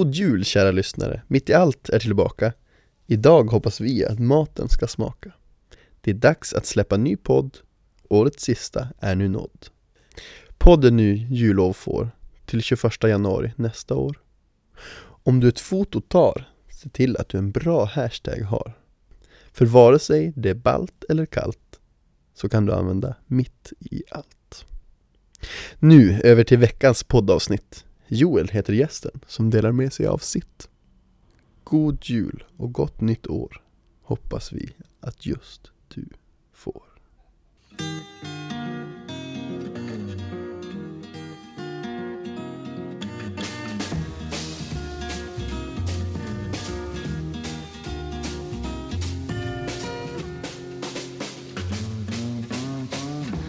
God jul kära lyssnare, Mitt i allt är tillbaka. Idag hoppas vi att maten ska smaka. Det är dags att släppa ny podd. Årets sista är nu nådd. Podden nu jullov får till 21 januari nästa år. Om du ett foto tar, se till att du en bra hashtag har. För vare sig det är ballt eller kallt så kan du använda mitt i allt. Nu över till veckans poddavsnitt. Joel heter gästen som delar med sig av sitt. God jul och gott nytt år hoppas vi att just du får.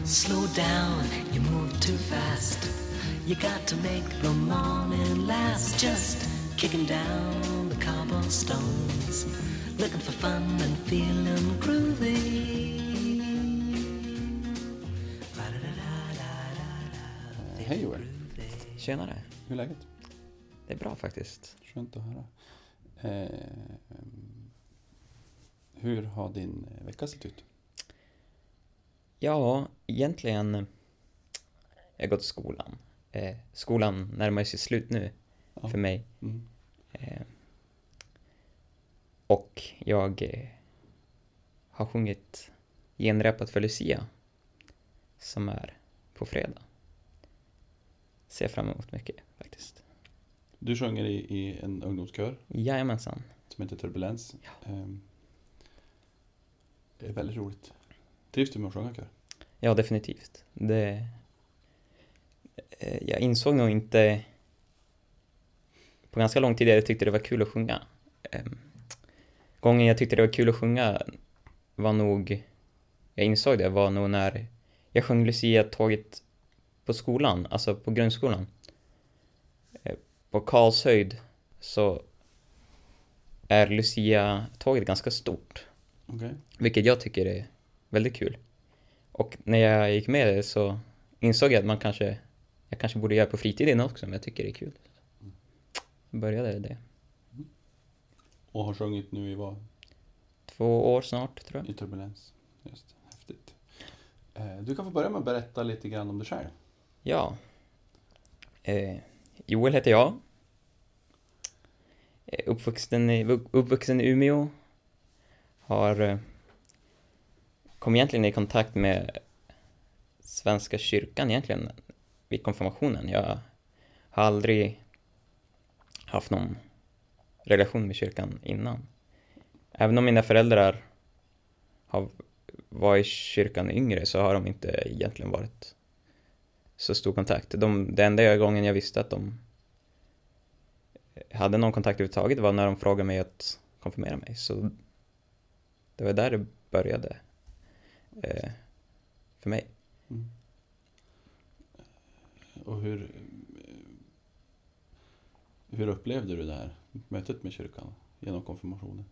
Slow down, you move too fast. You got to make the morning last. Just kicking down the cobblestones, looking for fun and feeling groovy. Hej Joel, Tjenare. hur är läget? Det är bra faktiskt. Skönt att höra. Eh, hur har din vecka sett ut? Ja, egentligen... eh, Jag har gått i skolan. Eh, skolan närmar sig slut nu Ja. för mig. Mm. Eh, och jag eh, har sjungit genrepet för Lucia som är på fredag. Ser fram emot mycket faktiskt. Du sjunger i, i en ungdomskör Jajamensan. som heter Turbulens. Eh, det är väldigt roligt. Trivs du med att sjunga kör? Ja, definitivt. Det... eh, Jag insåg nog inte på ganska lång tid att jag tyckte det var kul att sjunga. Em, Gången jag tyckte det var kul att sjunga var nog, jag insåg det, var nog när jag sjöng Lucia-tåget på skolan, alltså på grundskolan. Eh, På Karlshöjd så är Lucia-tåget ganska stort. Okej. Vilket jag tycker är väldigt kul. Och när jag gick med det så insåg jag att man kanske, jag kanske borde göra på fritiden också, men jag tycker det är kul. Började det. Och har sjungit nu i vad? Två år snart, tror jag. I Turbulens. Just häftigt. Eh, du kan få börja med att berätta lite grann om dig själv. Ja. Eh, Joel heter jag. Eh, Uppvuxen i, uppvuxen i Umeå. Har eh, kom egentligen i kontakt med Svenska kyrkan egentligen vid konfirmationen. Jag har aldrig haft någon relation med kyrkan innan. Även om mina föräldrar har var i kyrkan yngre så har de inte egentligen varit så stor kontakt. De, det enda gången jag visste att de hade någon kontakt överhuvudtaget var när de frågade mig att konfirmera mig. Så det var där det började eh, för mig. Mm. Och hur, hur upplevde du det här mötet med kyrkan genom konfirmationen?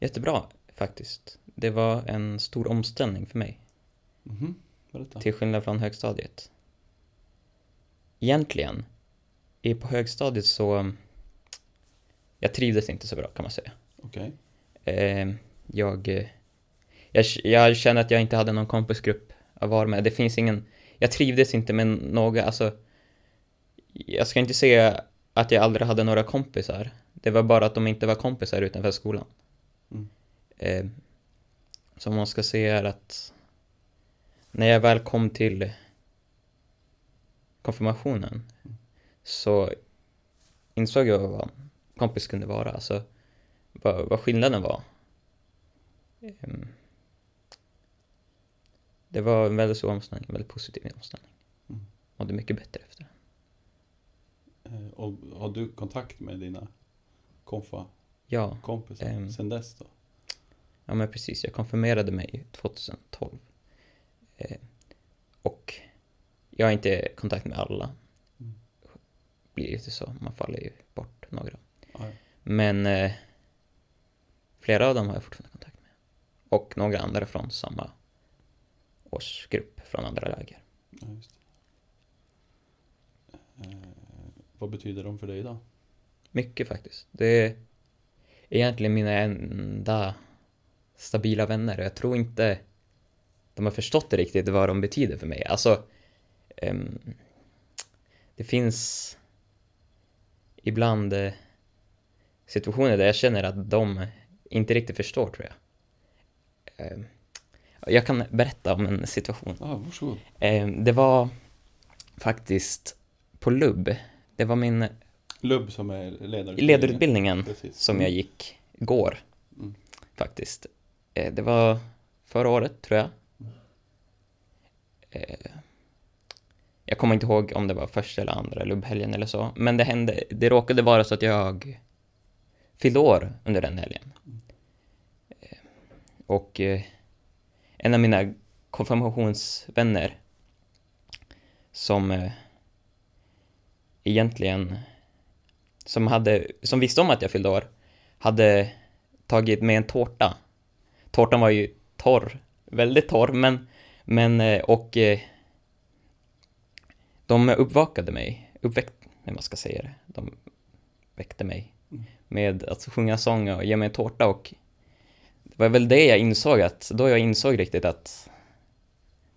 Jättebra faktiskt. Det var en stor omställning för mig. Mhm, Berätta. Till skillnad från högstadiet. Egentligen, i- på högstadiet så... Jag trivdes inte så bra kan man säga. Okej. Eh, jag, eh, jag... Jag känner att jag inte hade någon kompisgrupp att vara med. Det finns ingen... Jag trivdes inte med några, alltså... Jag ska inte säga att jag aldrig hade några kompisar. Det var bara att de inte var kompisar utanför skolan. Mm. Eh, som man ska säga är att när jag väl kom till konfirmationen så insåg jag vad kompis kunde vara, alltså vad, vad skillnaden var. Ehm, Det var en väldigt stor omställning, en väldigt positiv omställning. Mm. Mådde mycket bättre efter det. Eh, Och har du kontakt med dina konfa-kompisar Ja, ehm. sen dess då? Ja men precis, jag konfirmerade mig 2012. Eh, och jag har inte kontakt med alla. Mm. Blir lite så, man faller ju bort några. Ja. Men eh, flera av dem har jag fortfarande kontakt med. Och några andra från samma årsgrupp från andra läger. Ja. Eh, vad betyder de för dig idag? mycket faktiskt. Det är egentligen mina enda stabila vänner och jag tror inte de har förstått riktigt vad de betyder för mig. Alltså, ehm, det finns ibland eh, situationer där jag känner att de inte riktigt förstår tror jag. Ehm, jag kan berätta om en situation. Ja, varsågod. Eh, det var faktiskt på LUB. Det var min Lubb som är ledarutbildningen. ledarutbildningen Precis. som jag gick igår. Mm. Faktiskt. Eh, det var förra året, tror jag. Eh, jag kommer inte ihåg om det var första eller andra LUB-helgen eller så. Men det hände, det råkade vara så att jag fyllde år under den helgen. Eh, och en av mina konfirmationsvänner som eh, egentligen som hade, som visste om att jag fyllde år hade tagit med en tårta. Tårtan var ju torr, väldigt torr, men, men eh, och eh, de uppvakade mig, uppväckte, hur man ska säga det, de väckte mig med att sjunga sång och ge mig en tårta och det var väl det jag insåg att, då jag insåg riktigt att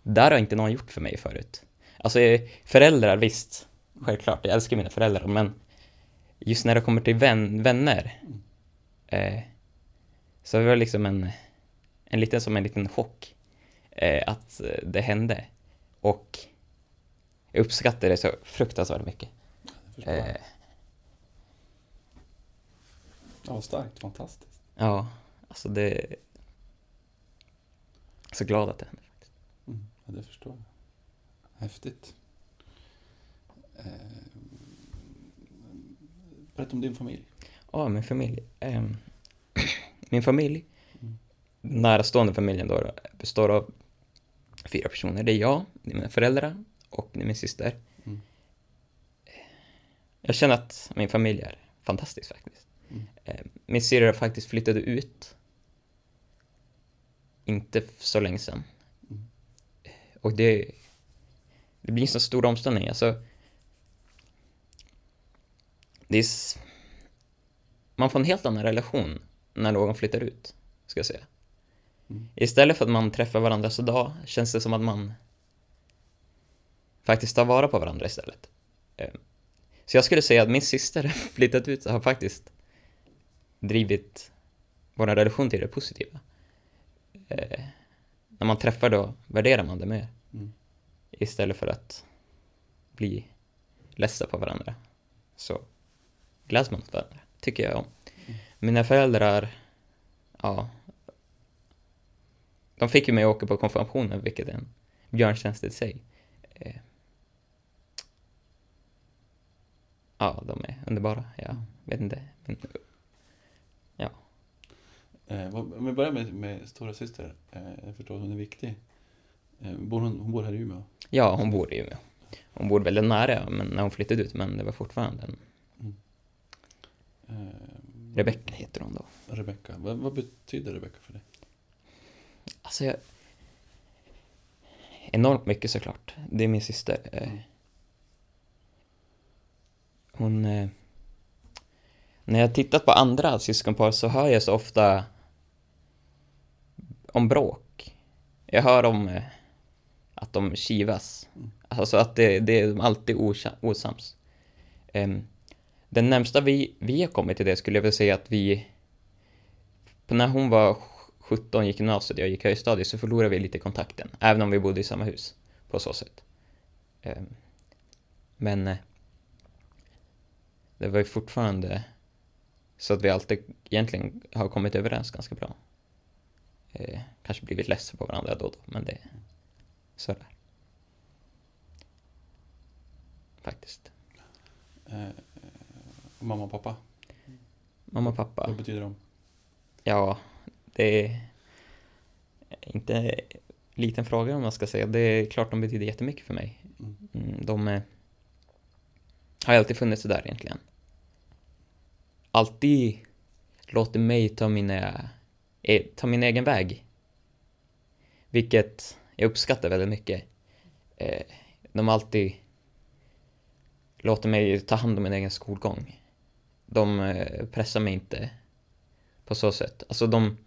där har inte någon gjort för mig förut. Alltså eh, föräldrar, visst, självklart, jag älskar mina föräldrar, men just när det kommer till vän, vänner eh, så var det liksom en, en liten, som en liten chock eh, att eh, det hände. Och jag uppskattar det så fruktansvärt mycket. Eh, Ja, starkt. Fantastiskt. ja, alltså det... Jag är så glad att det hände. Mm, ja, det förstår jag. Häftigt. Eh, berätta om din familj. Ja, min familj. Ehm, min familj, Mm. närstående familjen då, består av fyra personer. Det är jag, det är mina föräldrar och det är min syster. Mm. Jag känner att min familj är fantastisk faktiskt. Mm. Ehm, min syrra faktiskt flyttade ut. Inte så länge sedan. Mm. Och det, det blir en så stor omställning. Alltså, det är, man får en helt annan relation när någon flyttar ut, ska jag säga. Mm. Istället för att man träffar varandra så dag känns det som att man faktiskt tar vara på varandra istället. Eh, Så jag skulle säga att min syster flyttat ut har faktiskt drivit vår relation till det positiva. Eh, När man träffar då värderar man det mer Mm. istället för att bli ledsa på varandra. Så gläds man åt varandra, tycker jag om. Mina föräldrar, ja, de fick ju mig att åka på konfirmationen, vilket är en björntjänst i sig. Eh, Ja, de är underbara. Jag vet inte. Eh, om vi börjar med, med stora syster. Eh, jag förstår att hon är viktig. Eh, bor hon, hon bor här i Umeå. ja, hon bor i Umeå. Hon bor väldigt nära men när hon flyttade ut, men det var fortfarande en... Eh, Rebecka heter hon då. Rebecka. Vad, vad betyder Rebecka för dig? Alltså jag... Enormt mycket såklart. Det är min syster. Eh, Hon... eh, När jag tittat på andra syskonpar så hör jag så ofta om bråk. Jag hör om eh, att de kivas. Alltså att det, det är alltid osa- osams. Em, Den närmsta vi, vi har kommit till det skulle jag vilja säga att vi... När hon var 17 gick gymnasiet och jag gick högstadiet så förlorade vi lite kontakten. Även om vi bodde i samma hus. På så sätt. Ehm, men... eh, Det var ju fortfarande så att vi alltid egentligen har kommit överens ganska bra. Eh, kanske blivit ledsen på varandra då och då, men det är sådär. Faktiskt. Eh, mamma och pappa. Mamma och pappa. Vad betyder de? Ja, det är inte en liten fråga om man ska säga. Det är klart de betyder jättemycket för mig. Mm. Mm, De eh, har alltid funnits där egentligen. Alltid låter mig ta, mina, eh, ta min egen väg. Vilket jag uppskattar väldigt mycket. Eh, De har alltid låter mig ta hand om min egen skolgång. de eh, pressar mig inte på så sätt. Alltså de,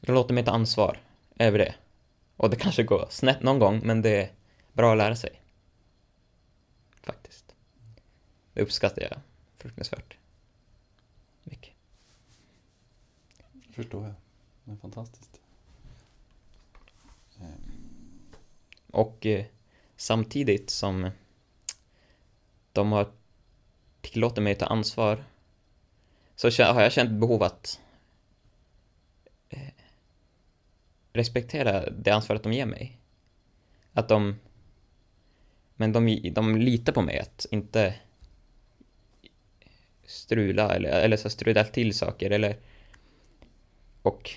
de låter mig ta ansvar över det. Och det kanske går snett någon gång, men det är bra att lära sig. Faktiskt. Det uppskattar jag fruktansvärt mycket. Förstår jag. Det är fantastiskt. Ehm. Och eh, samtidigt som de har tillåtit mig att ta ansvar så har jag känt behov att eh, respektera det ansvaret de ger mig. Att de men de, de litar på mig att inte strula eller, eller så strula till saker eller och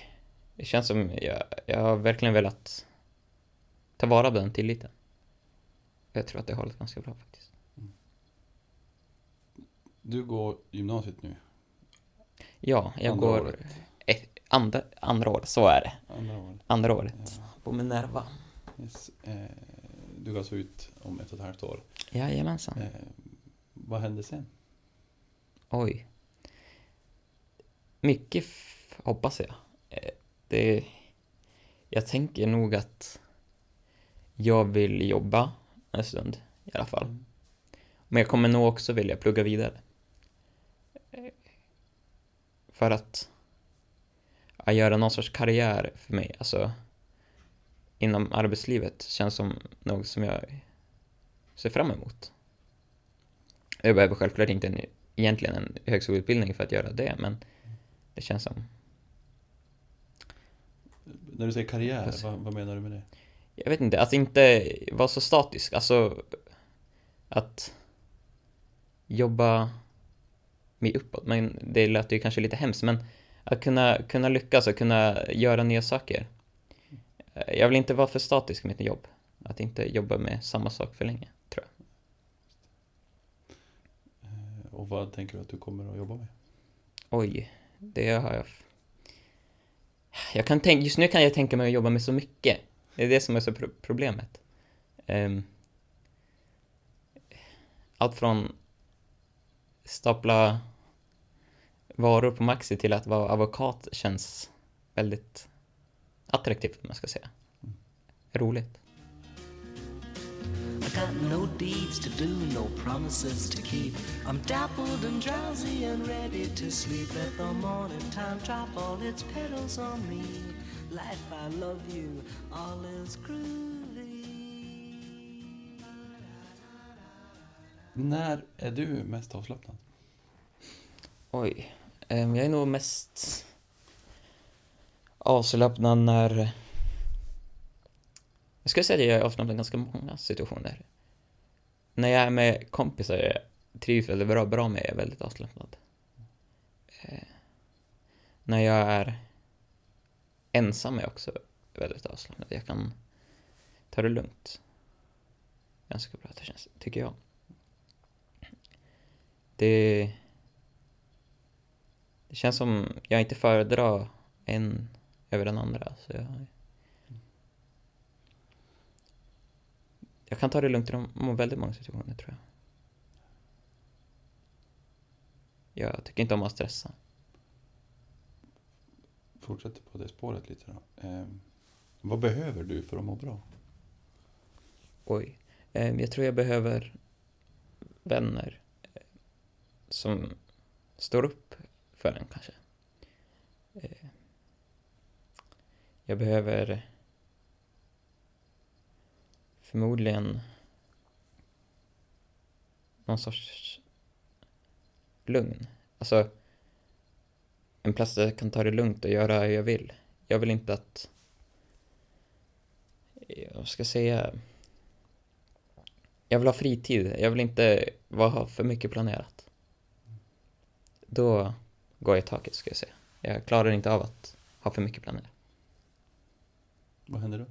det känns som jag, jag har verkligen velat ta vara på den tilliten. Jag tror att det har hållit ganska bra faktiskt. Du går gymnasiet nu, Ja, jag Andra går året. Ett, andra, andra året, så är det. andra året. Andra året. Ja, På Minerva. yes. eh, du går alltså ut om ett och ett halvt år. Jajamensan. Eh, vad händer sen? Oj. Mycket hoppas jag. Eh, Det... Jag tänker nog att jag vill jobba en stund i alla fall. Mm. Men jag kommer nog också vilja plugga vidare. Eh, För att ja, göra någon sorts karriär för mig, alltså inom arbetslivet känns som något som jag ser fram emot. Jag behöver självklart inte en, egentligen en högskoleutbildning för att göra det, men det känns som, När du säger karriär, vad, vad menar du med det? jag vet inte, att inte vara så statisk, alltså att jobba mig uppåt, men det låter ju kanske lite hemskt, men att kunna, kunna lyckas och kunna göra nya saker. Jag vill inte vara för statisk i mitt jobb, att inte jobba med samma sak för länge, tror jag. Eh, och vad tänker du att du kommer att jobba med? Oj, det har jag... Jag kan tänka, just nu kan jag tänka mig att jobba med så mycket. Det är det som är så pro- problemet. Ehm, allt från stapla varor på Maxi till att vara advokat känns väldigt attraktivt, om man ska säga. Roligt. I got no deeds to do, no promises to keep. I'm dappled and drowsy and ready to sleep. Let the morning time drop all its petals on me. Life, I love you, all is groovy. När är du mest avslappnad? Oj. jag är nog mest avslappnad när... Jag skulle säga att jag är avslappnad i ganska många situationer. När jag är med kompisar jag trivs väldigt bra, bra med är väldigt avslappnad. Eh, när jag är ensam är jag också väldigt avslappnad. Jag kan ta det lugnt. Ganska bra, det känns, tycker jag. Det... Det känns som jag inte föredrar en över den andra. Så jag, jag kan ta det lugnt i de- väldigt många situationer tror jag. Jag tycker inte om att stressa. Fortsätter på det spåret lite då. Eh, vad behöver du för att må bra? Oj. Eh, Jag tror jag behöver vänner eh, som står upp för en kanske. Eh, Jag behöver förmodligen någon sorts lugn. Alltså en plats där jag kan ta det lugnt och göra hur jag vill. Jag vill inte att jag ska säga jag vill ha fritid. Jag vill inte vara, ha för mycket planerat. Då går jag i taket, ska jag säga. Jag klarar inte av att ha för mycket planerat. Vad händer då?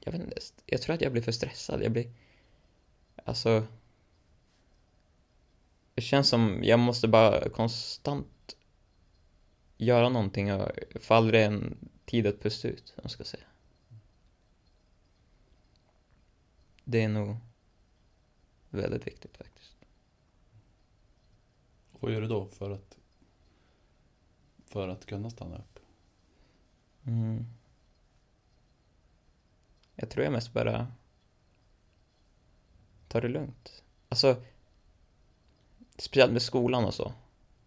Jag vet inte, jag tror att jag blir för stressad. Jag blir... Alltså... Det känns som jag måste bara konstant göra någonting och få aldrig en tid att pusta ut, om jag ska säga. Det är nog väldigt viktigt faktiskt. vad gör du då för att, för att kunna stanna upp? Mm. Jag tror jag mest bara tar det lugnt. Alltså, speciellt med skolan och så.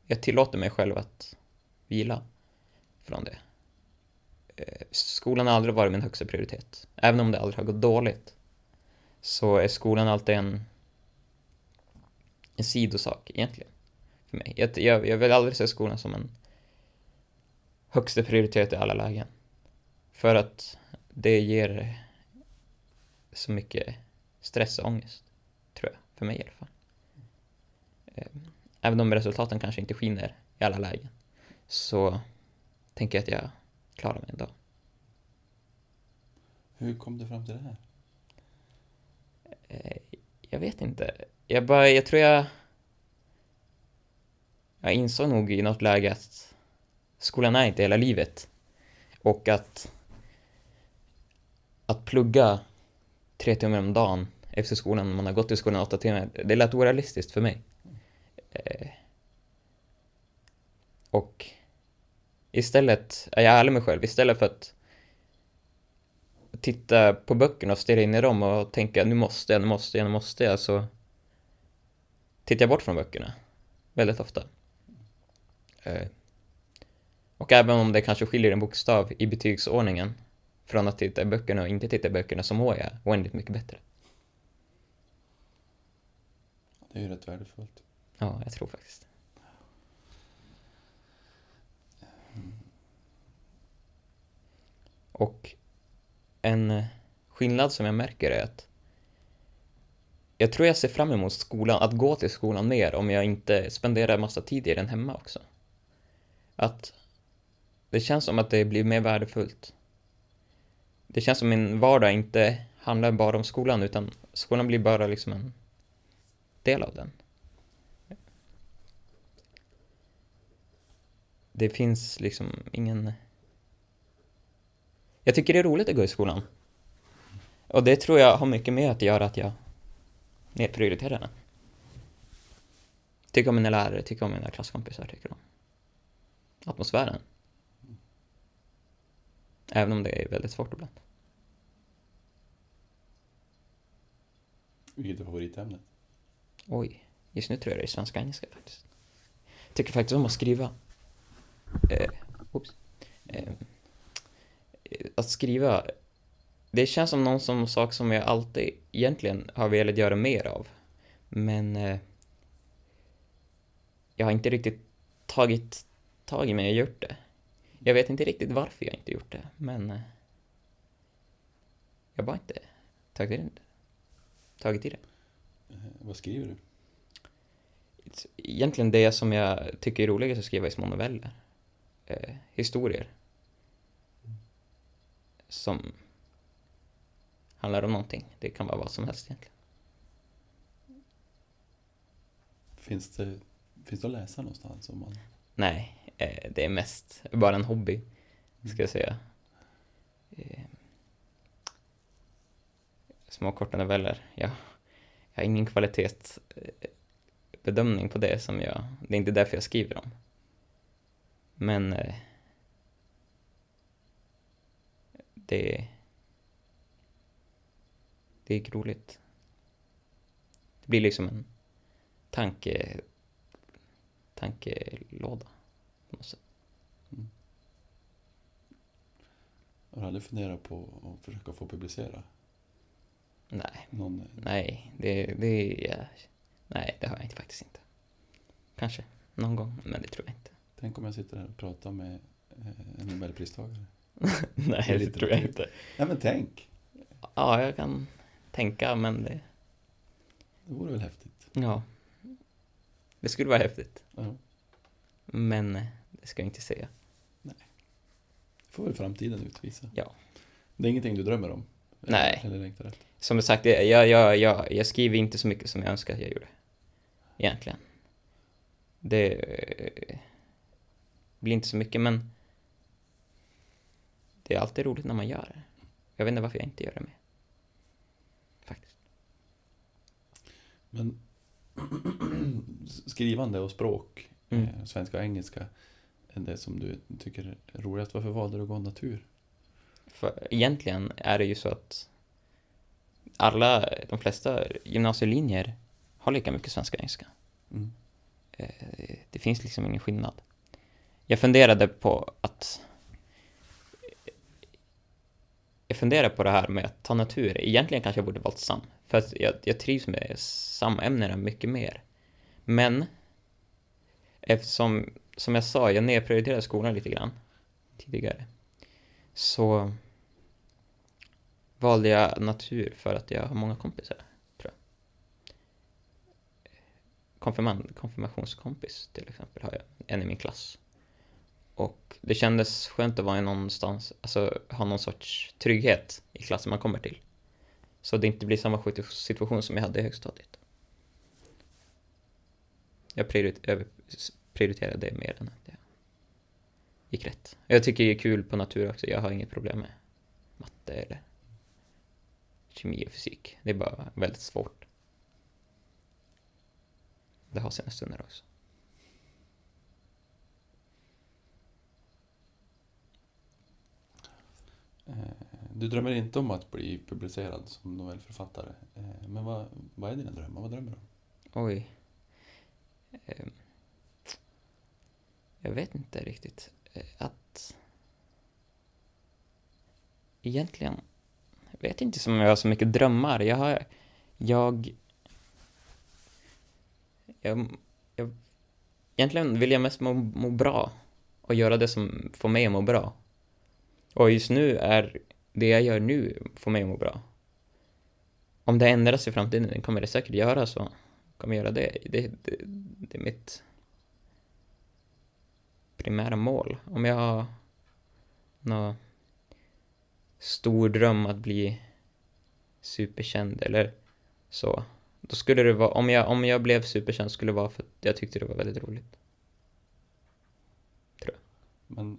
Jag tillåter mig själv att vila från det. Eh, skolan har aldrig varit min högsta prioritet. Även om det aldrig har gått dåligt så är skolan alltid en, en sidosak egentligen för mig. Jag, jag, jag vill aldrig se skolan som en högsta prioritet i alla lägen. För att det ger så mycket stress och ångest, tror jag. För mig i alla fall. Eh, Även om resultaten kanske inte skiner i alla lägen så tänker jag att jag klarar mig ändå. Hur kom du fram till det här? Eh, Jag vet inte. Jag bara, jag tror jag... Jag insåg nog i något läge att skolan är inte hela livet. Och att... Att plugga tre timmar om dagen efter skolan, man har gått i skolan åtta timmar, det lät orealistiskt för mig. Eh, Och istället är jag ärlig med mig själv, istället för att titta på böckerna och stirra in i dem och tänka nu måste jag, nu måste jag, nu måste jag, så tittar jag bort från böckerna väldigt ofta. Eh, Och även om det kanske skiljer en bokstav i betygsordningen från att titta i böckerna och inte titta i böckerna så mår jag oändligt mycket bättre. Det är ju rätt värdefullt. Ja, jag tror faktiskt. Och en skillnad som jag märker är att jag tror jag ser fram emot skolan, att gå till skolan mer om jag inte spenderar massa tid i den hemma också. Att det känns som att det blir mer värdefullt. Det känns som min vardag inte handlar bara om skolan utan skolan blir bara liksom en del av den. Det finns liksom ingen... Jag tycker det är roligt att gå i skolan. Och det tror jag har mycket med att göra att jag nedprioriterar den. Tycker om mina lärare, tycker om mina klasskompisar, tycker om atmosfären. Även om det är väldigt svårt ibland. Vilket är favoritämnet? Oj, just nu tror jag det är svenska engelska faktiskt. Tycker faktiskt om att skriva. Eh, oops. Eh, att skriva, det känns som någon som sak som jag alltid egentligen har velat göra mer av. Men eh, jag har inte riktigt tagit tag i mig och gjort det. Jag vet inte riktigt varför jag inte gjort det, men eh, jag bara inte tagit i det. Tagit i det. Eh, vad skriver du? egentligen det som jag tycker är roligast att skriva är små noveller. Eh, historier. Som handlar om någonting. Det kan vara vad som helst egentligen. Finns det, finns det att läsa någonstans? Om man... Nej, eh, det är mest bara en hobby, ska jag säga. Eh, små korta noveller. Jag, jag har ingen kvalitetsbedömning på det som jag... Det är inte därför jag skriver dem. Men... Eh, det... Det är roligt. Det blir liksom en tanke... Tankelåda på något sätt. Har du aldrig funderat på att försöka få publicera? Nej, Någon, nej, det, det är... Nej, det har jag inte faktiskt inte. Kanske, någon gång, men det tror jag inte. tänk om jag sitter här och pratar med eh, en Nobelpristagare? nej, Det det tror jag inte. Nej men tänk! Ja, jag kan tänka, men det... Det vore väl häftigt? Ja. Det skulle vara häftigt, Ja. men eh, det ska jag inte säga. Det får väl framtiden utvisa. Ja. Det är ingenting du drömmer om? Nej. Eller längtar efter? Som sagt, jag, jag, jag, jag, jag skriver inte så mycket som jag önskar att jag gjorde. Egentligen. Det eh, blir inte så mycket, men det är alltid roligt när man gör det. Jag vet inte varför jag inte gör det mer. Faktiskt. Men skrivande och språk, Mm. eh, svenska och engelska, är det som du tycker är roligast? Varför valde du att gå natur? För egentligen är det ju så att alla, de flesta gymnasielinjer har lika mycket svenska och engelska. Mm. Eh, Det finns liksom ingen skillnad. Jag funderade på att... Jag funderar på det här med att ta natur. Egentligen kanske jag borde valt SAM. För att jag, jag trivs med SAM-ämnena mycket mer. Men eftersom, som jag sa, jag nedprioriterade skolan lite grann tidigare. Så valde jag natur för att jag har många kompisar, tror jag. Konfirmand, konfirmationskompis till exempel har jag, en i min klass. Och det kändes skönt att vara någonstans, alltså ha någon sorts trygghet i klassen man kommer till. Så det inte blir samma situation som jag hade i högstadiet. Jag prioriterade det mer än att jag gick rätt. Jag tycker det är kul på natur också, jag har inget problem med matte eller kemi och fysik. Det är bara väldigt svårt. Det har sina stunder också. Eh, du drömmer inte om att bli publicerad som novellförfattare. Eh, men vad, vad är dina drömmar? Vad drömmer du om? Oj. Ehm, jag vet inte riktigt. Eh, att... Egentligen... Jag vet inte som jag har så mycket drömmar. Jag har... Jag... Jag... jag egentligen vill jag mest må, må bra. Och göra det som får mig att må bra. Och just nu är... Det jag gör nu får mig att må bra. Om det ändras i framtiden kommer det säkert göra så kommer göra det. Det, det. det är mitt primära mål. Om jag har någon stor dröm att bli superkänd eller så. Då skulle det vara, om jag, om jag blev superkänd skulle det vara för att jag tyckte det var väldigt roligt. Men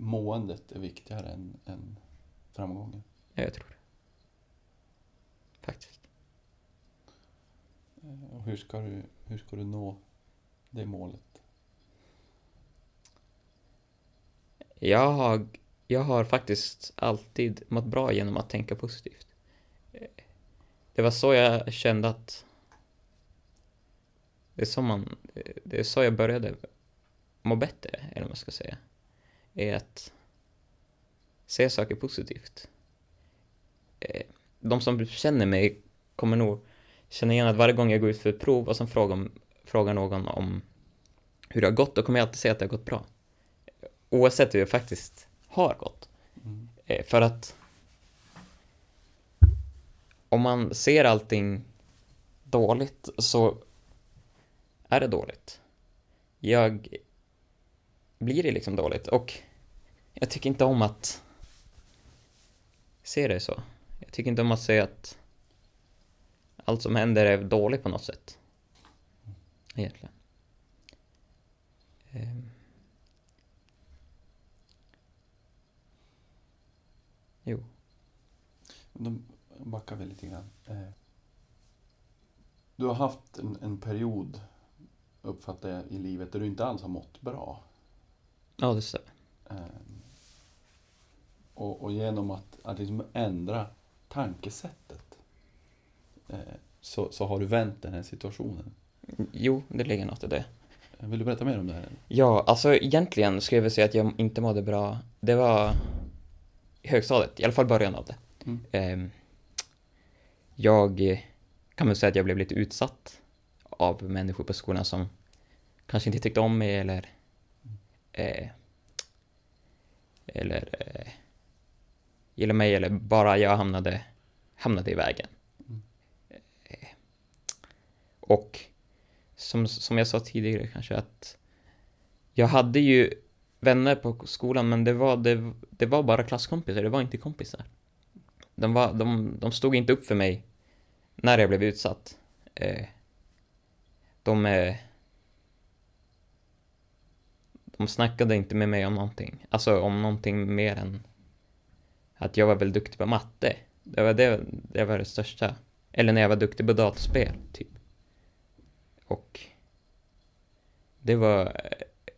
måendet är viktigare än, än framgången. Ja, jag tror det. Faktiskt. Eh, Och hur ska du, hur ska du nå det målet? Jag har, jag har faktiskt alltid mått bra genom att tänka positivt. Eh, Det var så jag kände att det är så man, det är så jag började må bättre, eller vad man ska säga. Är att se saker positivt. Eh, De som känner mig kommer nog känna igen att varje gång jag går ut för ett prov och sen frågar, om, frågar någon om hur det har gått, då kommer jag alltid säga att det har gått bra. Oavsett hur det faktiskt har gått. Mm. Eh, För att om man ser allting dåligt så är det dåligt. Jag blir det liksom dåligt och jag tycker inte om att se det så. Jag tycker inte om att säga att allt som händer är dåligt på något sätt. Egentligen. Ehm. Jo. Då backar vi lite grann. Eh, Du har haft en, en period, uppfattar jag, i livet där du inte alls har mått bra. Ja, det stämmer. Eh, Och, och genom att, att liksom ändra tankesättet eh, så, så har du vänt den här situationen. Jo, det ligger något i det. Eh, Vill du berätta mer om det här? Ja, alltså egentligen skulle jag vilja säga att jag inte mådde bra. Det var i högstadiet, i alla fall början av det. Mm. Ehm, jag eh, kan väl säga att jag blev lite utsatt av människor på skolan som kanske inte tyckte om mig eller eh, eller eh, gilla mig eller bara jag hamnade, hamnade i vägen. Mm. Och som, som jag sa tidigare kanske att jag hade ju vänner på skolan men det var, det, det var bara klasskompisar, det var inte kompisar. De, var, de, de stod inte upp för mig när jag blev utsatt. Eh, de, eh, de snackade inte med mig om någonting. Alltså om någonting mer än att jag var väldigt duktig på matte. Det var det, det var det största. Eller när jag var duktig på dataspel, typ. Och det var... Eh,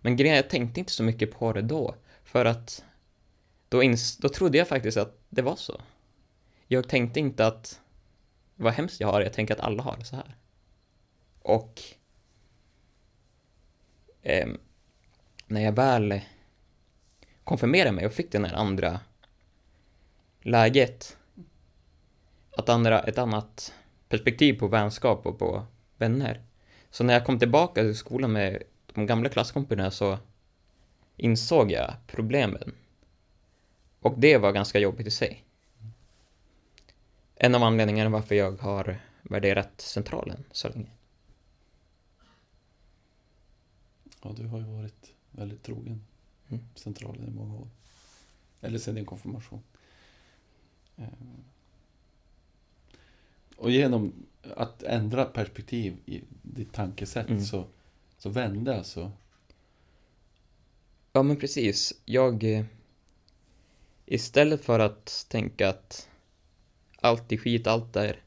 men grejen är, jag tänkte inte så mycket på det då. För att då, ins- då trodde jag faktiskt att det var så. Jag tänkte inte att vad hemskt jag har, jag tänker att alla har det så här. Och eh, när jag väl konfirmerade mig och fick det där andra läget, att andra, ett annat perspektiv på vänskap och på vänner. Så när jag kom tillbaka till skolan med de gamla klasskompisarna så insåg jag problemen. Och det var ganska jobbigt i sig. En av anledningarna varför jag har värderat centralen så länge. Ja, du har ju varit väldigt trogen Mm. centralen i många år. Eller sedan din konfirmation. Ehm. Och genom att ändra perspektiv i ditt tankesätt Mm. så, så vände alltså Ja, men precis. Jag... eh, Istället för att tänka att allt är skit, allt är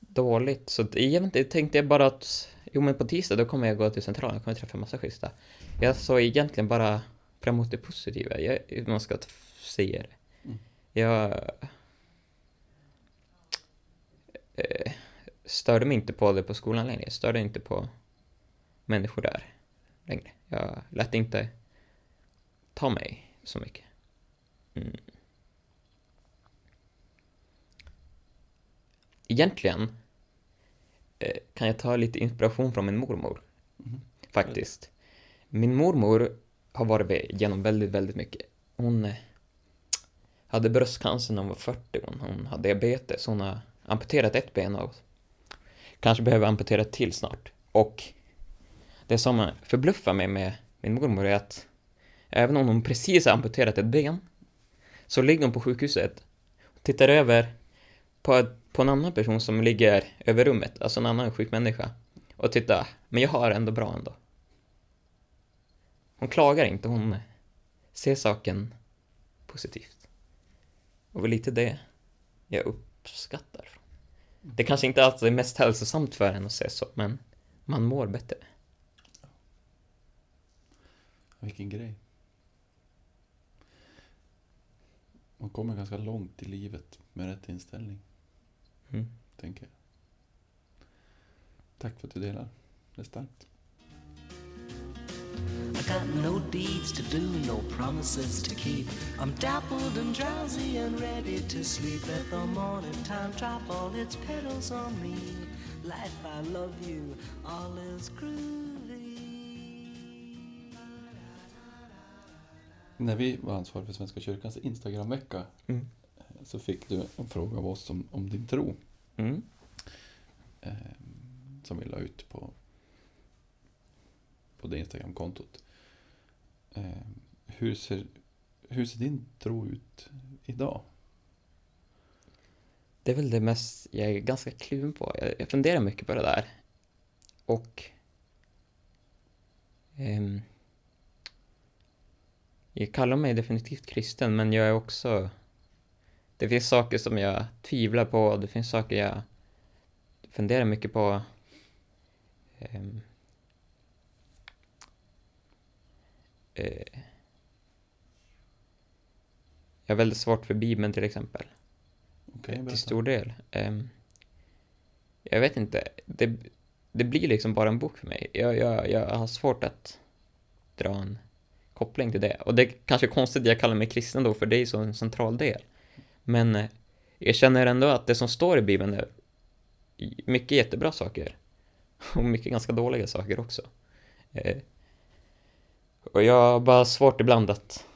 dåligt, så egentligen tänkte jag bara att jo, men på tisdag då kommer jag gå till centralen, jag kommer träffa en massa schyssta. Jag såg egentligen bara fram emot det positiva, jag, man ska säga det. Mm. Jag eh, störde mig inte på det på skolan längre, jag störde inte på människor där längre. Jag lät inte ta mig så mycket. Mm. Egentligen kan jag ta lite inspiration från min mormor, Mhm. faktiskt. Min mormor har varit med genom väldigt, väldigt mycket. Hon eh, hade bröstcancer när hon var 40, hon, hade diabetes, hon har amputerat ett ben och kanske behöver amputera ett till snart. Och det som förbluffar mig med min mormor är att även om hon precis har amputerat ett ben så ligger hon på sjukhuset och tittar över på, på en annan person som ligger över rummet, alltså en annan sjuk människa och titta, men jag har det ändå bra ändå. Hon klagar inte, hon ser saken positivt. Och det är lite det jag uppskattar. Det kanske inte alltid är mest hälsosamt för en att se så, men man mår bättre. Vilken grej. Man kommer ganska långt i livet med rätt inställning, Mm. tänker jag. Tack för att du delar. Det är starkt. I got no deeds to do, no promises to keep. I'm dappled and drowsy and ready to sleep. Let the morning time drop all its petals on me. Life, I love you, all is groovy. När vi var ansvariga för Svenska kyrkans Instagramvecka Mm. Så fick du en fråga av oss om, om din tro. Mm. eh, som vi la ut på, på det Instagramkontot. Eh, hur, ser, hur ser din tro ut idag? Det är väl det mest jag är ganska kluven på. Jag, jag funderar mycket på det där. Och... ehm, jag kallar mig definitivt kristen, men jag är också... Det finns saker som jag tvivlar på, det finns saker jag funderar mycket på. Ehm, eh, jag har väldigt svårt för Bibeln till exempel berätta. till stor del. Ehm, jag vet inte, det, det blir liksom bara en bok för mig. Jag, jag, jag har svårt att dra en koppling till det. Och det är kanske konstigt att jag kallar mig kristen då, för det är så en central del. Men eh, jag känner ändå att det som står i Bibeln är mycket jättebra saker. Och mycket ganska dåliga saker också. Eh, och jag har bara svårt ibland att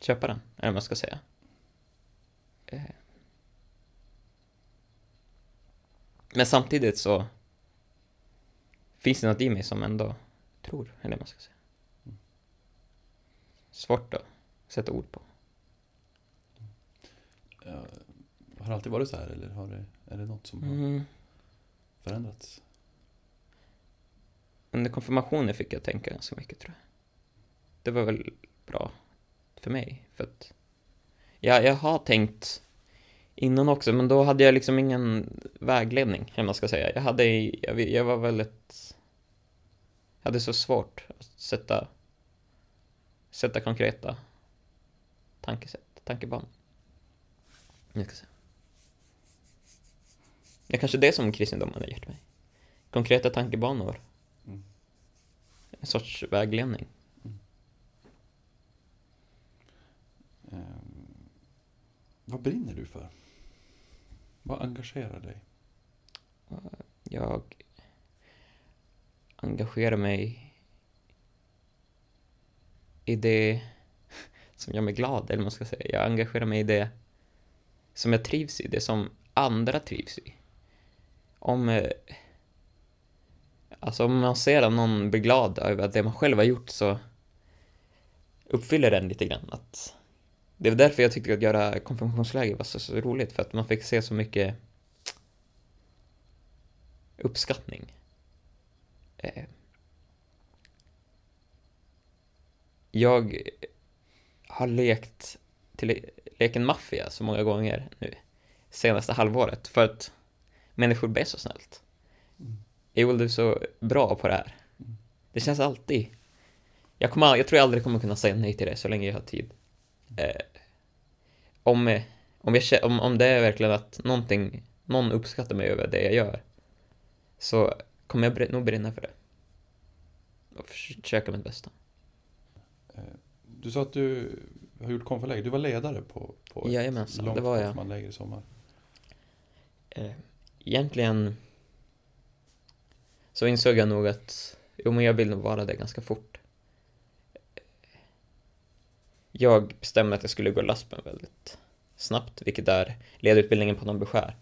köpa den, eller vad man ska säga. Eh. Men samtidigt så finns det något i mig som ändå tror, eller vad man ska säga. Svårt att sätta ord på. Ja, har det alltid varit så här eller har det, är det något som har Mm. förändrats? Under konfirmationen fick jag tänka ganska mycket tror jag. Det var väl bra för mig, för att jag, jag har tänkt innan också, men då hade jag liksom ingen vägledning, hur man ska säga. Jag hade, jag, jag var väldigt, jag hade så svårt att sätta, sätta konkreta tankesätt, tankebanor. Jag ska säga. Det är kanske det som kristendomen har gett mig. Konkreta tankebanor. Mm. En sorts vägledning. Ehm, vad brinner du för? Vad engagerar dig? Jag engagerar mig i det som gör mig glad, eller vad man ska säga. Jag engagerar mig i det som jag trivs i, det som andra trivs i. Om... Eh, alltså om man ser att någon blir glad över det man själv har gjort så uppfyller den lite grann att det var därför jag tyckte att göra konfirmationsläger var så, så roligt, för att man fick se så mycket uppskattning. Eh, jag har lekt till leken maffia så många gånger nu senaste halvåret för att människor ber så snällt. Mm. Joel, du är så bra på det här. Det känns alltid. Jag, kommer, jag tror jag aldrig kommer kunna säga nej till det så länge jag har tid. Eh, om, om, jag, om, om det är verkligen att någonting, någon uppskattar mig över det jag gör så kommer jag nog brinna för det. Och försöka mitt bästa. Eh, Du sa att du har gjort konfaläger. Du var ledare på, på Jajamensan, långt det var jag. i sommar. Eh, egentligen så insåg jag nog att jo, men jag vill nog vara det ganska fort. Jag bestämde att jag skulle gå laspen väldigt snabbt, vilket är ledarutbildningen på någon beskär.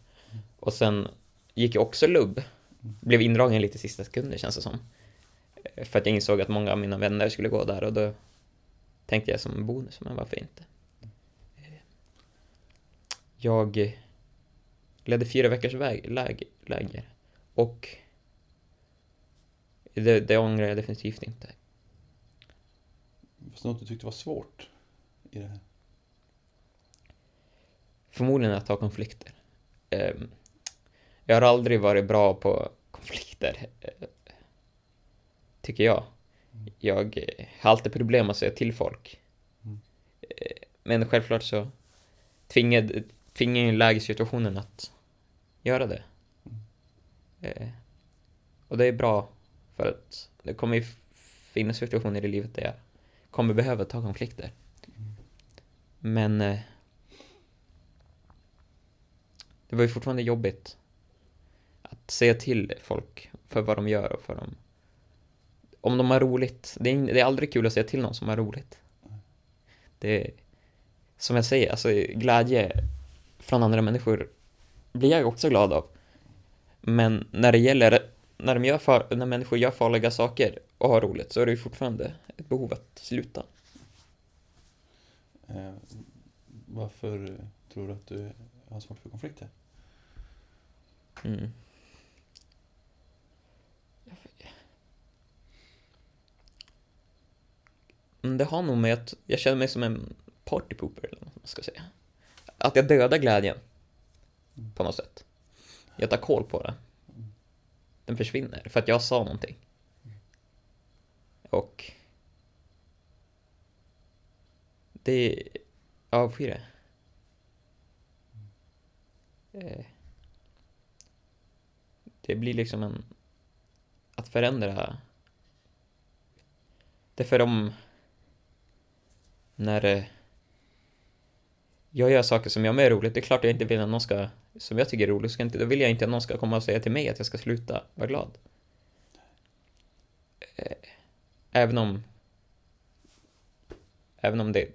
Och sen gick jag också lubb. Blev indragen lite i sista sekunder känns det som. Eh, För att jag insåg att många av mina vänner skulle gå där och då tänkte jag som en bonus, men varför inte? Jag ledde fyra veckors väg, läge, läger. Och det, det ångrar jag definitivt inte. Fast något du tyckte var svårt i det här? Förmodligen att ta konflikter. Ehm, Jag har aldrig varit bra på konflikter, eh, tycker jag. Jag eh, har alltid problem att säga till folk. Mm. Eh, Men självklart så tvingade, tvingar ju lägessituationen att göra det. Eh, Och det är bra för att det kommer ju finnas situationer i livet där jag kommer behöva ta konflikter. Men eh, det var ju fortfarande jobbigt att säga till folk för vad de gör och för dem. Om de har roligt. Det är, det är aldrig kul att säga till någon som har roligt. Det är, som jag säger, alltså glädje från andra människor blir jag också glad av. Men när det gäller, när, de gör far, när människor gör farliga saker och har roligt så är det ju fortfarande ett behov att sluta. Eh, varför tror du att du har svårt för konflikter? Mm. Mm, det har nog med att jag känner mig som en partypooper eller vad man ska säga. Att jag dödar glädjen. På något sätt. Jag tar koll på det. Den försvinner för att jag sa någonting. Och det jag avskyr det. Eh, det blir liksom en... Att förändra... Det är för de när... eh, Jag gör saker som jag med är roligt, det är klart jag inte vill att någon ska... Som jag tycker är roligt, ska inte, då vill jag inte att någon ska komma och säga till mig att jag ska sluta vara glad. Eh, Även om... Även om det...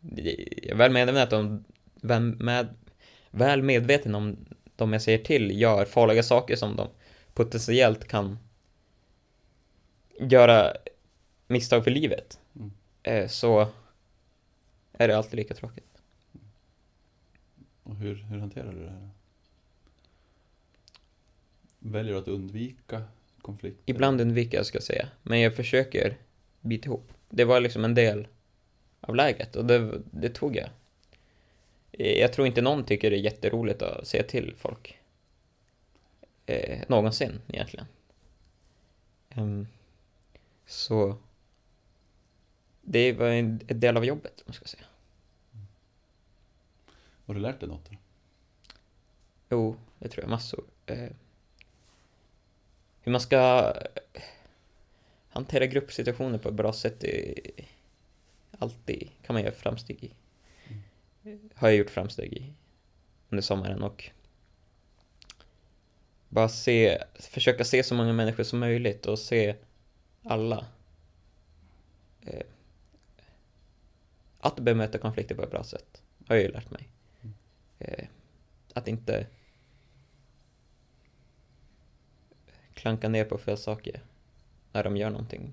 Jag är väl medveten om... Väl, med, väl medveten om de jag säger till gör farliga saker som de potentiellt kan göra misstag för livet. Mm. Eh, Så är det alltid lika tråkigt. Och hur, hur hanterar du det här? Väljer du att undvika konflikter? Ibland undviker jag ska jag säga, men jag försöker bita ihop. Det var liksom en del av läget och det, det tog jag. Eh, Jag tror inte någon tycker det är jätteroligt att säga till folk. Eh, någonsin, egentligen. Ehm, så... Det var en en del av jobbet, om man ska säga. Har du lärt dig något? Då? Jo, det tror jag massor. Eh, hur man ska eh, hantera gruppsituationer på ett bra sätt är alltid kan man göra framsteg i. Har jag gjort framsteg i under sommaren och bara se, försöka se så många människor som möjligt och se alla. Eh, att bemöta konflikter på ett bra sätt har jag ju lärt mig. Eh, att inte klanka ner på fel saker när de gör någonting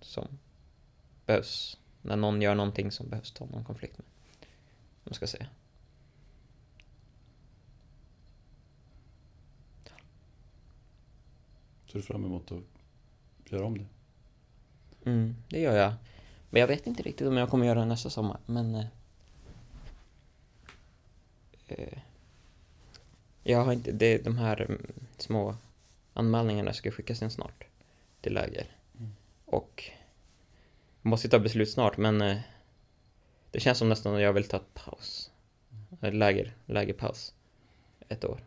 som behövs. När någon gör någonting som behövs ta någon konflikt med. Om man ska säga. Ser du fram emot att göra om det? Mm, det gör jag. Men jag vet inte riktigt om jag kommer göra det nästa sommar, men... Eh, eh, jag har inte... Det, de här mm, små anmälningarna ska skickas in snart till läger. Och jag måste ta beslut snart, men eh, det känns som nästan att jag vill ta paus. Ett läger, lägerpaus. Ett år.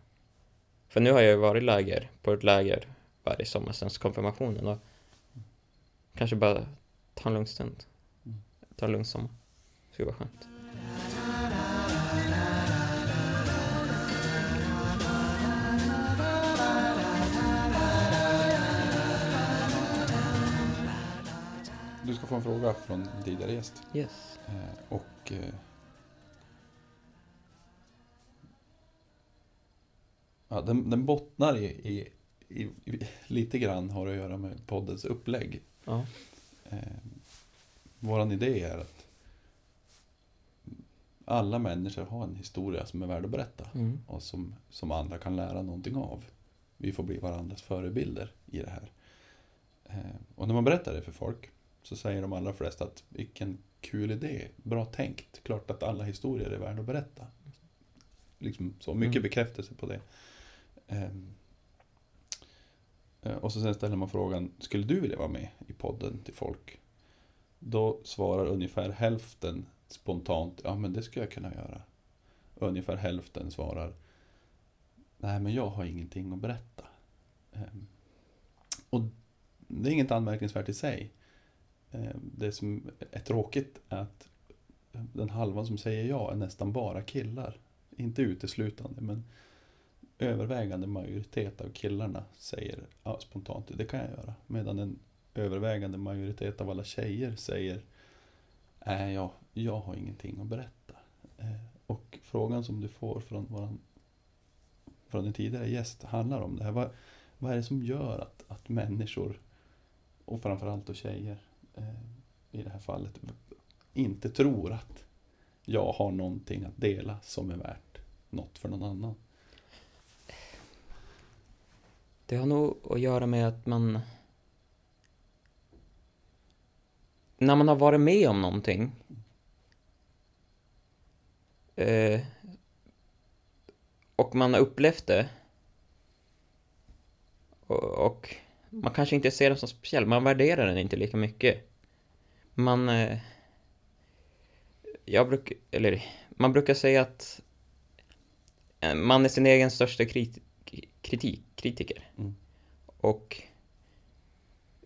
För nu har jag ju varit läger, på ett läger varje sommar sen konfirmationen och kanske bara ta en lugn stund. Ta en lugn sommar. Det skulle vara skönt. Du ska få en fråga från en tidigare gäst. Yes. Eh, och... Eh, ja, den, den bottnar i, i, i. Lite grann har att göra med poddens upplägg. Ja. Eh, våran idé är att alla människor har en historia som är värd att berätta. Mm. och som, som andra kan lära någonting av. Vi får bli varandras förebilder i det här. Eh, och när man berättar det för folk så säger de allra flesta att vilken kul idé, bra tänkt, klart att alla historier är värda att berätta. Liksom så mycket Mm. bekräftelse på det. Eh, och så sen ställer man frågan, skulle du vilja vara med i podden till folk? Då svarar ungefär hälften spontant, ja men det skulle jag kunna göra. Ungefär hälften svarar, nej men jag har ingenting att berätta. Ehm, Och det är inget anmärkningsvärt i sig. Eh, det som är tråkigt är att den halvan som säger ja är nästan bara killar. Inte uteslutande, men övervägande majoritet av killarna säger ja, spontant det kan jag göra. Medan en övervägande majoritet av alla tjejer säger nej, jag, jag har ingenting att berätta. Eh, och frågan som du får från, våran, från din tidigare gäst handlar om det här. Vad, vad är det som gör att, att människor, och framförallt då tjejer Eh, i det här fallet, inte tror att jag har någonting att dela som är värt något för någon annan? Det har nog att göra med att man... När man har varit med om någonting eh, och man har upplevt det och man kanske inte ser den som speciell, man värderar den inte lika mycket. Man... Eh, jag brukar, eller man brukar säga att eh, man är sin egen största krit, kritik, kritiker. Mm. Och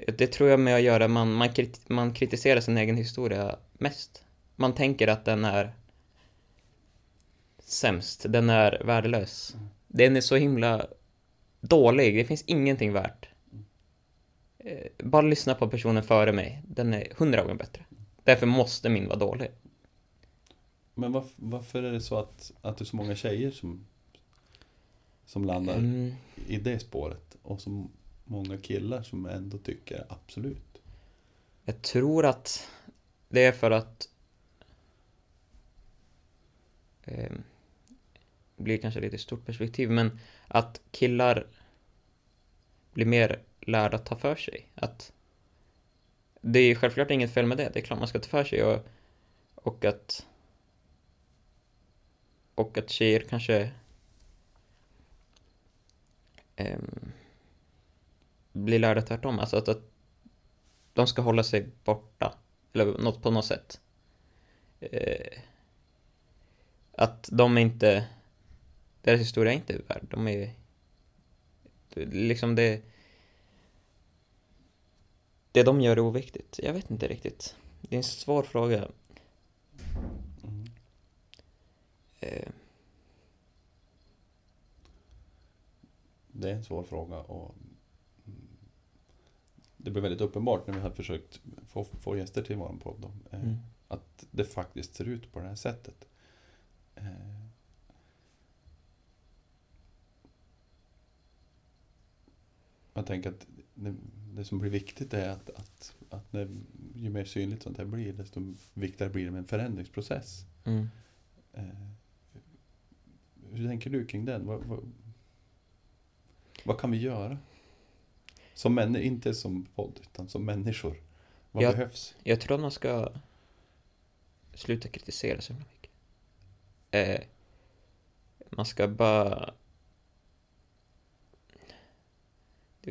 det tror jag med att göra, man, man, krit, man kritiserar sin egen historia mest. Man tänker att den är sämst, den är värdelös. Den är så himla dålig, det finns ingenting värt. Eh, Bara lyssna på personen före mig, den är hundra gånger bättre. Därför måste min vara dålig. Men varf- varför är det så att, att det är så många tjejer som, som landar Mm, i det spåret och så många killar som ändå tycker absolut? jag tror att det är för att eh, det blir kanske lite stort perspektiv, men att killar blir mer lärda att ta för sig. Att det är självklart inget fel med det, det är klart man ska ta för sig och, och att och att tjejer kanske um, blir lärda tvärtom. Alltså att, att de ska hålla sig borta. Eller något på något sätt. Uh, att de inte... Deras historia är inte värd. De är... Liksom det... Det de gör är oviktigt. Jag vet inte riktigt. Det är en svår fråga. Mm. Eh, Det är en svår fråga och det blir väldigt uppenbart när vi har försökt få, få gäster till vår podd eh, mm. att det faktiskt ser ut på det här sättet. Eh, Jag tänker att det, det som blir viktigt är att, att, att när, ju mer synligt sånt här blir desto viktigare blir det med en förändringsprocess. Mm. Eh, hur tänker du kring den? Vad, vad, vad kan vi göra? Som människor, inte som podd, utan som människor. Vad Ja. behövs? Jag tror att man ska sluta kritisera så mycket. Eh, man ska bara...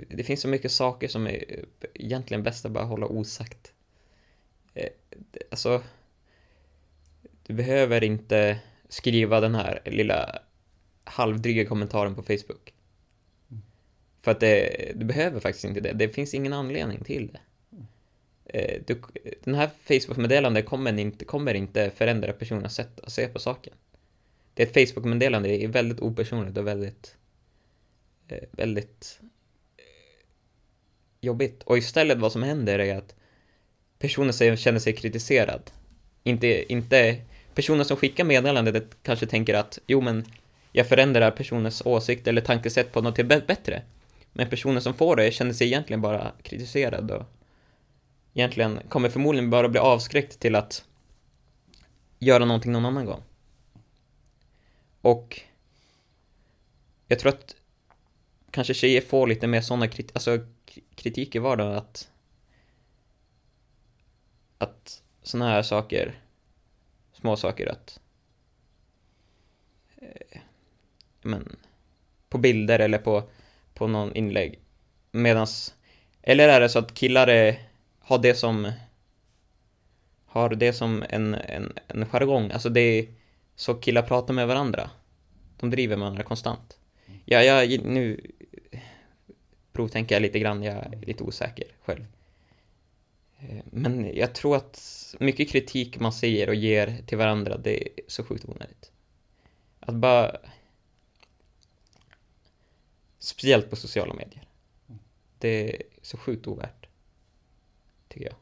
Det, finns så mycket saker som är egentligen bäst att bara hålla osagt. Eh, alltså, du behöver inte skriva den här lilla halvdryga kommentaren på Facebook. För att det, du behöver faktiskt inte det. Det finns ingen anledning till det. Eh, du, den här Facebook-meddelandet kommer inte, kommer inte förändra personens sätt att se på saken. Det är ett Facebook-meddelande, det är väldigt opersonligt och väldigt, eh, väldigt eh, jobbigt. Och istället vad som händer är att personen känner sig kritiserad. Inte, inte personen som skickar meddelandet kanske tänker att jo men jag förändrar personens åsikt eller tankesätt på något till bättre. Men personen som får det känner sig egentligen bara kritiserad och egentligen kommer förmodligen bara bli avskräckt till att göra någonting någon annan gång. Och jag tror att kanske tjejer får lite mer sådana krit alltså, k- kritik i vardagen att att sådana här saker, små saker att eh, men på bilder eller på, på någon inlägg medans eller är det så att killar är, har det som har det som en, en, en jargong, alltså det är så killar pratar med varandra. De driver med varandra konstant. Ja, jag, nu provtänker jag lite grann, jag är lite osäker själv. Eh, men jag tror att mycket kritik man säger och ger till varandra, det är så sjukt onödigt. Att bara... Speciellt på sociala medier. Det är så sjukt ovärt. Tycker jag.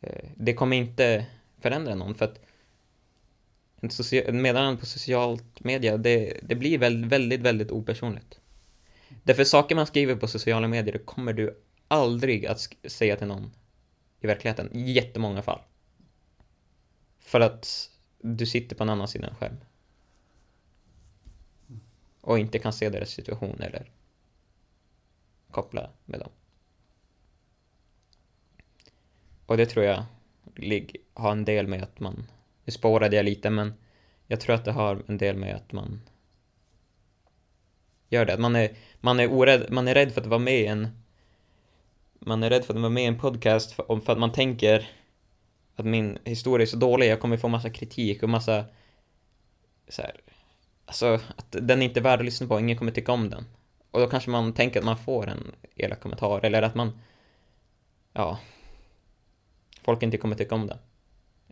Eh, det kommer inte förändra någon för att en en meddelande på socialt media, det, det blir väldigt, väldigt, väldigt opersonligt. Därför saker man skriver på sociala medier, det kommer du aldrig att säga till någon i verkligheten, i jättemånga fall. För att du sitter på en annan sida själv. skärm. Och inte kan se deras situation eller koppla med dem. Och det tror jag har en del med att man, nu spårade jag lite men jag tror att det har en del med att man gör det. Att man är, man är orädd, man är rädd för att vara med i en man är rädd för att vara med i en podcast för, för att man tänker att min historia är så dålig, jag kommer få massa kritik och massa så här, alltså att den är inte värd att lyssna på, ingen kommer tycka om den. Och då kanske man tänker att man får en elak kommentar eller att man, ja, folk inte kommer tycka om den.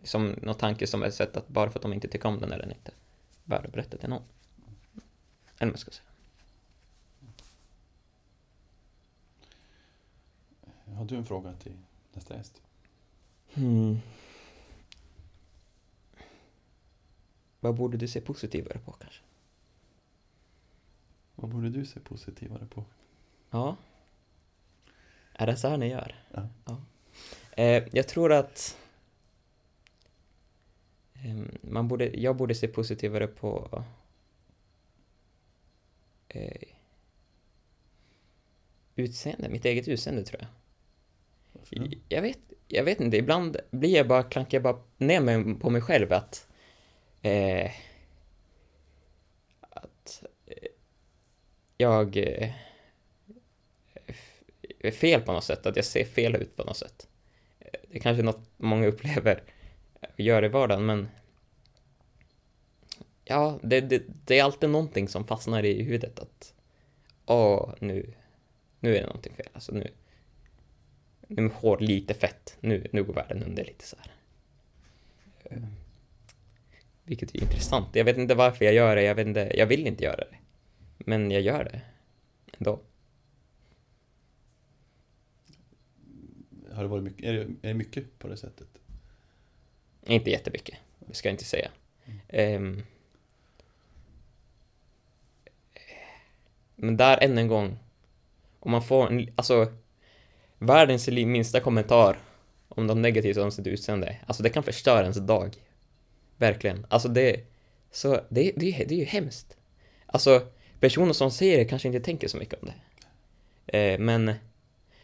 Som någon tanke som är sett att bara för att de inte tycker om den är den inte värd att berätta till någon. Eller vad man ska säga. Har du en fråga till nästa gäst? Hmm. Vad borde du se positivare på kanske? Vad borde du se positivare på? Ja. Är det så här ni gör? Ja. Eh, jag tror att ehm, man borde, jag borde se positivare på eh, utseende, mitt eget utseende tror jag. Jag vet, jag vet inte, ibland blir jag bara, klankar jag bara ner mig på mig själv att eh, att eh, jag eh, är fel på något sätt, att jag ser fel ut på något sätt. Det är kanske något många upplever och gör i vardagen, men ja, det, det, det är alltid någonting som fastnar i huvudet att åh, nu, nu är det någonting fel, alltså nu, nu är hår lite fett, nu, nu går världen under lite så här. Eh, Vilket är intressant. Jag vet inte varför jag gör det, jag vet inte, jag vill inte göra det. Men jag gör det ändå. Har det varit mycket, är, det, är det mycket på det sättet? Inte jättemycket, det ska jag inte säga. Ehm, men där än en gång, om man får en, alltså världens minsta kommentar om något negativt om sitt utseende, alltså det kan förstöra ens dag. Verkligen. Alltså det, så det, det, är- det är ju hemskt. Alltså personer som säger det kanske inte tänker så mycket om det. Eh, men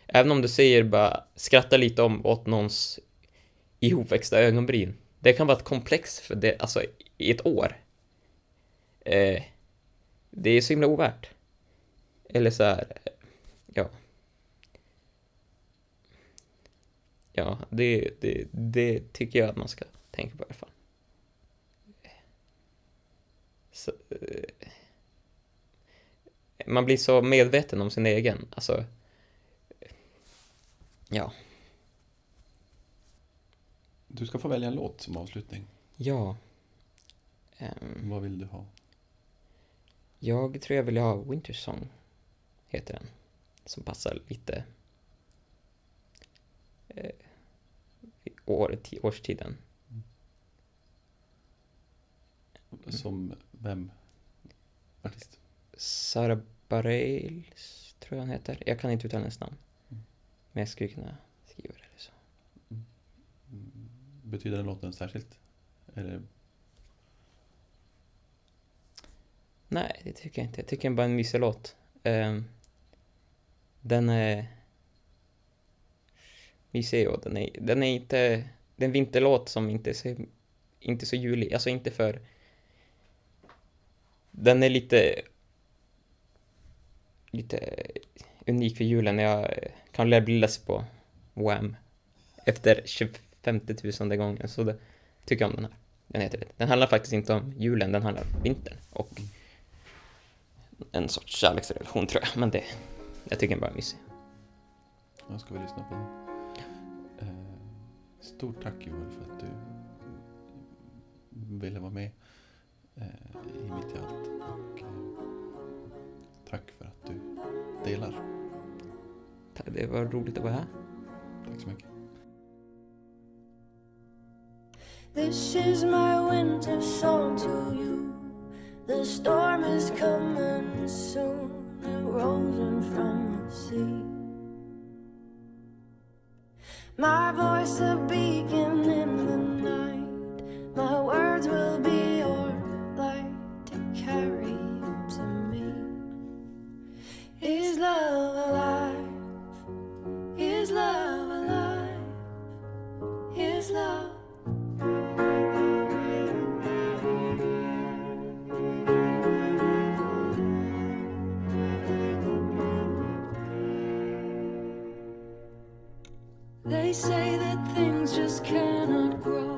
även om du säger bara skratta lite om åt någons ihopväxta ögonbryn. Det kan vara ett komplex för det, alltså i ett år. Eh, det är så himla ovärt. Eller så här, ja. Ja, det, det, det tycker jag att man ska tänka på i alla fall. Så, eh, man blir så medveten om sin egen, alltså. Ja. Du ska få välja en låt som avslutning. Ja. Ehm, Vad vill du ha? jag tror jag vill ha Winter Song, heter den. Som passar lite i år, ti- årstiden. Som vem? Artist? Sarah Bareilles, tror jag han heter. Jag kan inte uttala hennes namn. Mm. Men jag skulle kunna skriva det eller så. Betyder den låten särskilt? Eller Nej, det tycker jag inte. Jag tycker bara är en mysig låt. Ehm, den är mysig och den är, den är inte... Det är en vinterlåt som inte är så, inte så julig. Alltså inte för... Den är lite... Lite unik för julen. Jag kan lära bli less på Wham! Efter 25 000 gången. Så det tycker jag om den här. Den heter det. Den handlar faktiskt inte om julen, den handlar om vintern. Och en sorts kärleksrelation tror jag, men det, jag tycker den bara är mysig. Ja, ska vi lyssna på den? Eh, stort tack Joel för att du ville vara med eh, i Mitt i allt. Och, eh, tack för att du delar. Det var roligt att vara här. Tack så mycket. This is my winter song to you. The storm is coming soon. It rolls in from the sea. My voice a beacon in the night. My words will be your light to carry to me. Is love alive? Say that things just cannot grow